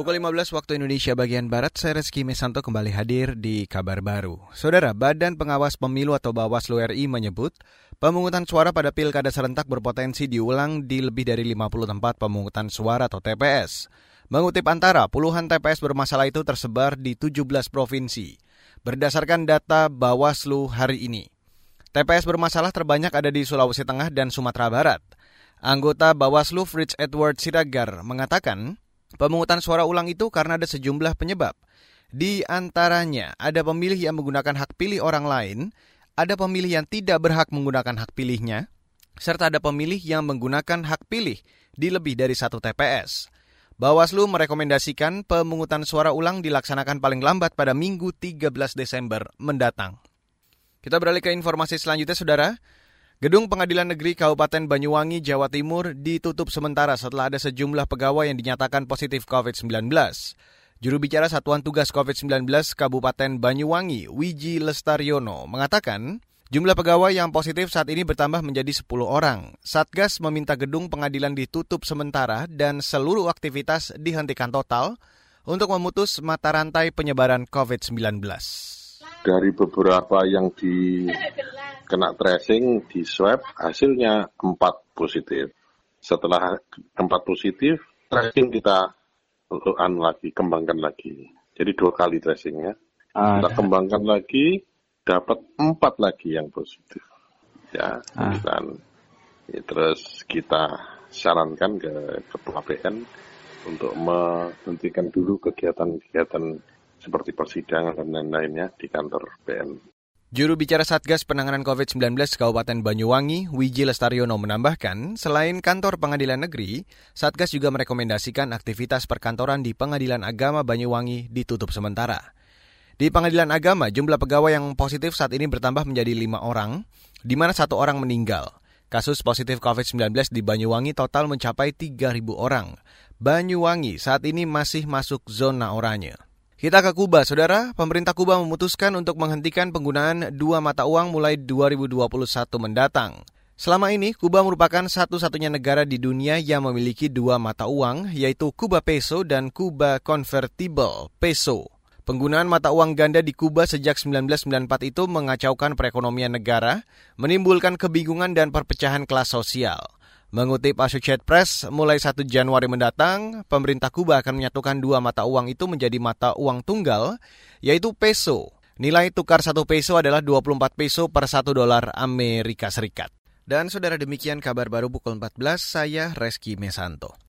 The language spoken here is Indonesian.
Pukul 15 waktu Indonesia bagian Barat, saya Reski Mesanto kembali hadir di kabar baru. Saudara, Badan Pengawas Pemilu atau Bawaslu RI menyebut pemungutan suara pada pilkada serentak berpotensi diulang di lebih dari 50 tempat pemungutan suara atau TPS. Mengutip antara, puluhan TPS bermasalah itu tersebar di 17 provinsi. Berdasarkan data Bawaslu hari ini, TPS bermasalah terbanyak ada di Sulawesi Tengah dan Sumatera Barat. Anggota Bawaslu Fritz Edward Sidagar mengatakan, Pemungutan suara ulang itu karena ada sejumlah penyebab. Di antaranya ada pemilih yang menggunakan hak pilih orang lain, ada pemilih yang tidak berhak menggunakan hak pilihnya, serta ada pemilih yang menggunakan hak pilih di lebih dari satu TPS. Bawaslu merekomendasikan pemungutan suara ulang dilaksanakan paling lambat pada Minggu 13 Desember mendatang. Kita beralih ke informasi selanjutnya, Saudara. Gedung Pengadilan Negeri Kabupaten Banyuwangi, Jawa Timur ditutup sementara setelah ada sejumlah pegawai yang dinyatakan positif COVID-19. Juru bicara Satuan Tugas COVID-19 Kabupaten Banyuwangi, Wiji Lestaryono, mengatakan jumlah pegawai yang positif saat ini bertambah menjadi 10 orang. Satgas meminta gedung pengadilan ditutup sementara dan seluruh aktivitas dihentikan total untuk memutus mata rantai penyebaran COVID-19. Dari beberapa yang di kena tracing di swab hasilnya empat positif. Setelah empat positif, tracing kita an lagi, kembangkan lagi. Jadi dua kali tracingnya. Ah, kita kembangkan lagi, dapat empat lagi yang positif. Ya, ah. dan ya, terus kita sarankan ke ketua PN untuk menghentikan dulu kegiatan-kegiatan seperti persidangan dan lain-lainnya di kantor PN. Juru bicara Satgas Penanganan COVID-19 Kabupaten Banyuwangi, Wiji Lestaryono menambahkan, selain kantor pengadilan negeri, Satgas juga merekomendasikan aktivitas perkantoran di Pengadilan Agama Banyuwangi ditutup sementara. Di Pengadilan Agama, jumlah pegawai yang positif saat ini bertambah menjadi lima orang, di mana satu orang meninggal. Kasus positif COVID-19 di Banyuwangi total mencapai 3.000 orang. Banyuwangi saat ini masih masuk zona oranye. Kita ke Kuba, saudara. Pemerintah Kuba memutuskan untuk menghentikan penggunaan dua mata uang mulai 2021 mendatang. Selama ini, Kuba merupakan satu-satunya negara di dunia yang memiliki dua mata uang, yaitu Kuba Peso dan Kuba Convertible Peso. Penggunaan mata uang ganda di Kuba sejak 1994 itu mengacaukan perekonomian negara, menimbulkan kebingungan dan perpecahan kelas sosial. Mengutip Associated Press, mulai 1 Januari mendatang, pemerintah Kuba akan menyatukan dua mata uang itu menjadi mata uang tunggal, yaitu peso. Nilai tukar satu peso adalah 24 peso per satu dolar Amerika Serikat. Dan saudara demikian kabar baru pukul 14, saya Reski Mesanto.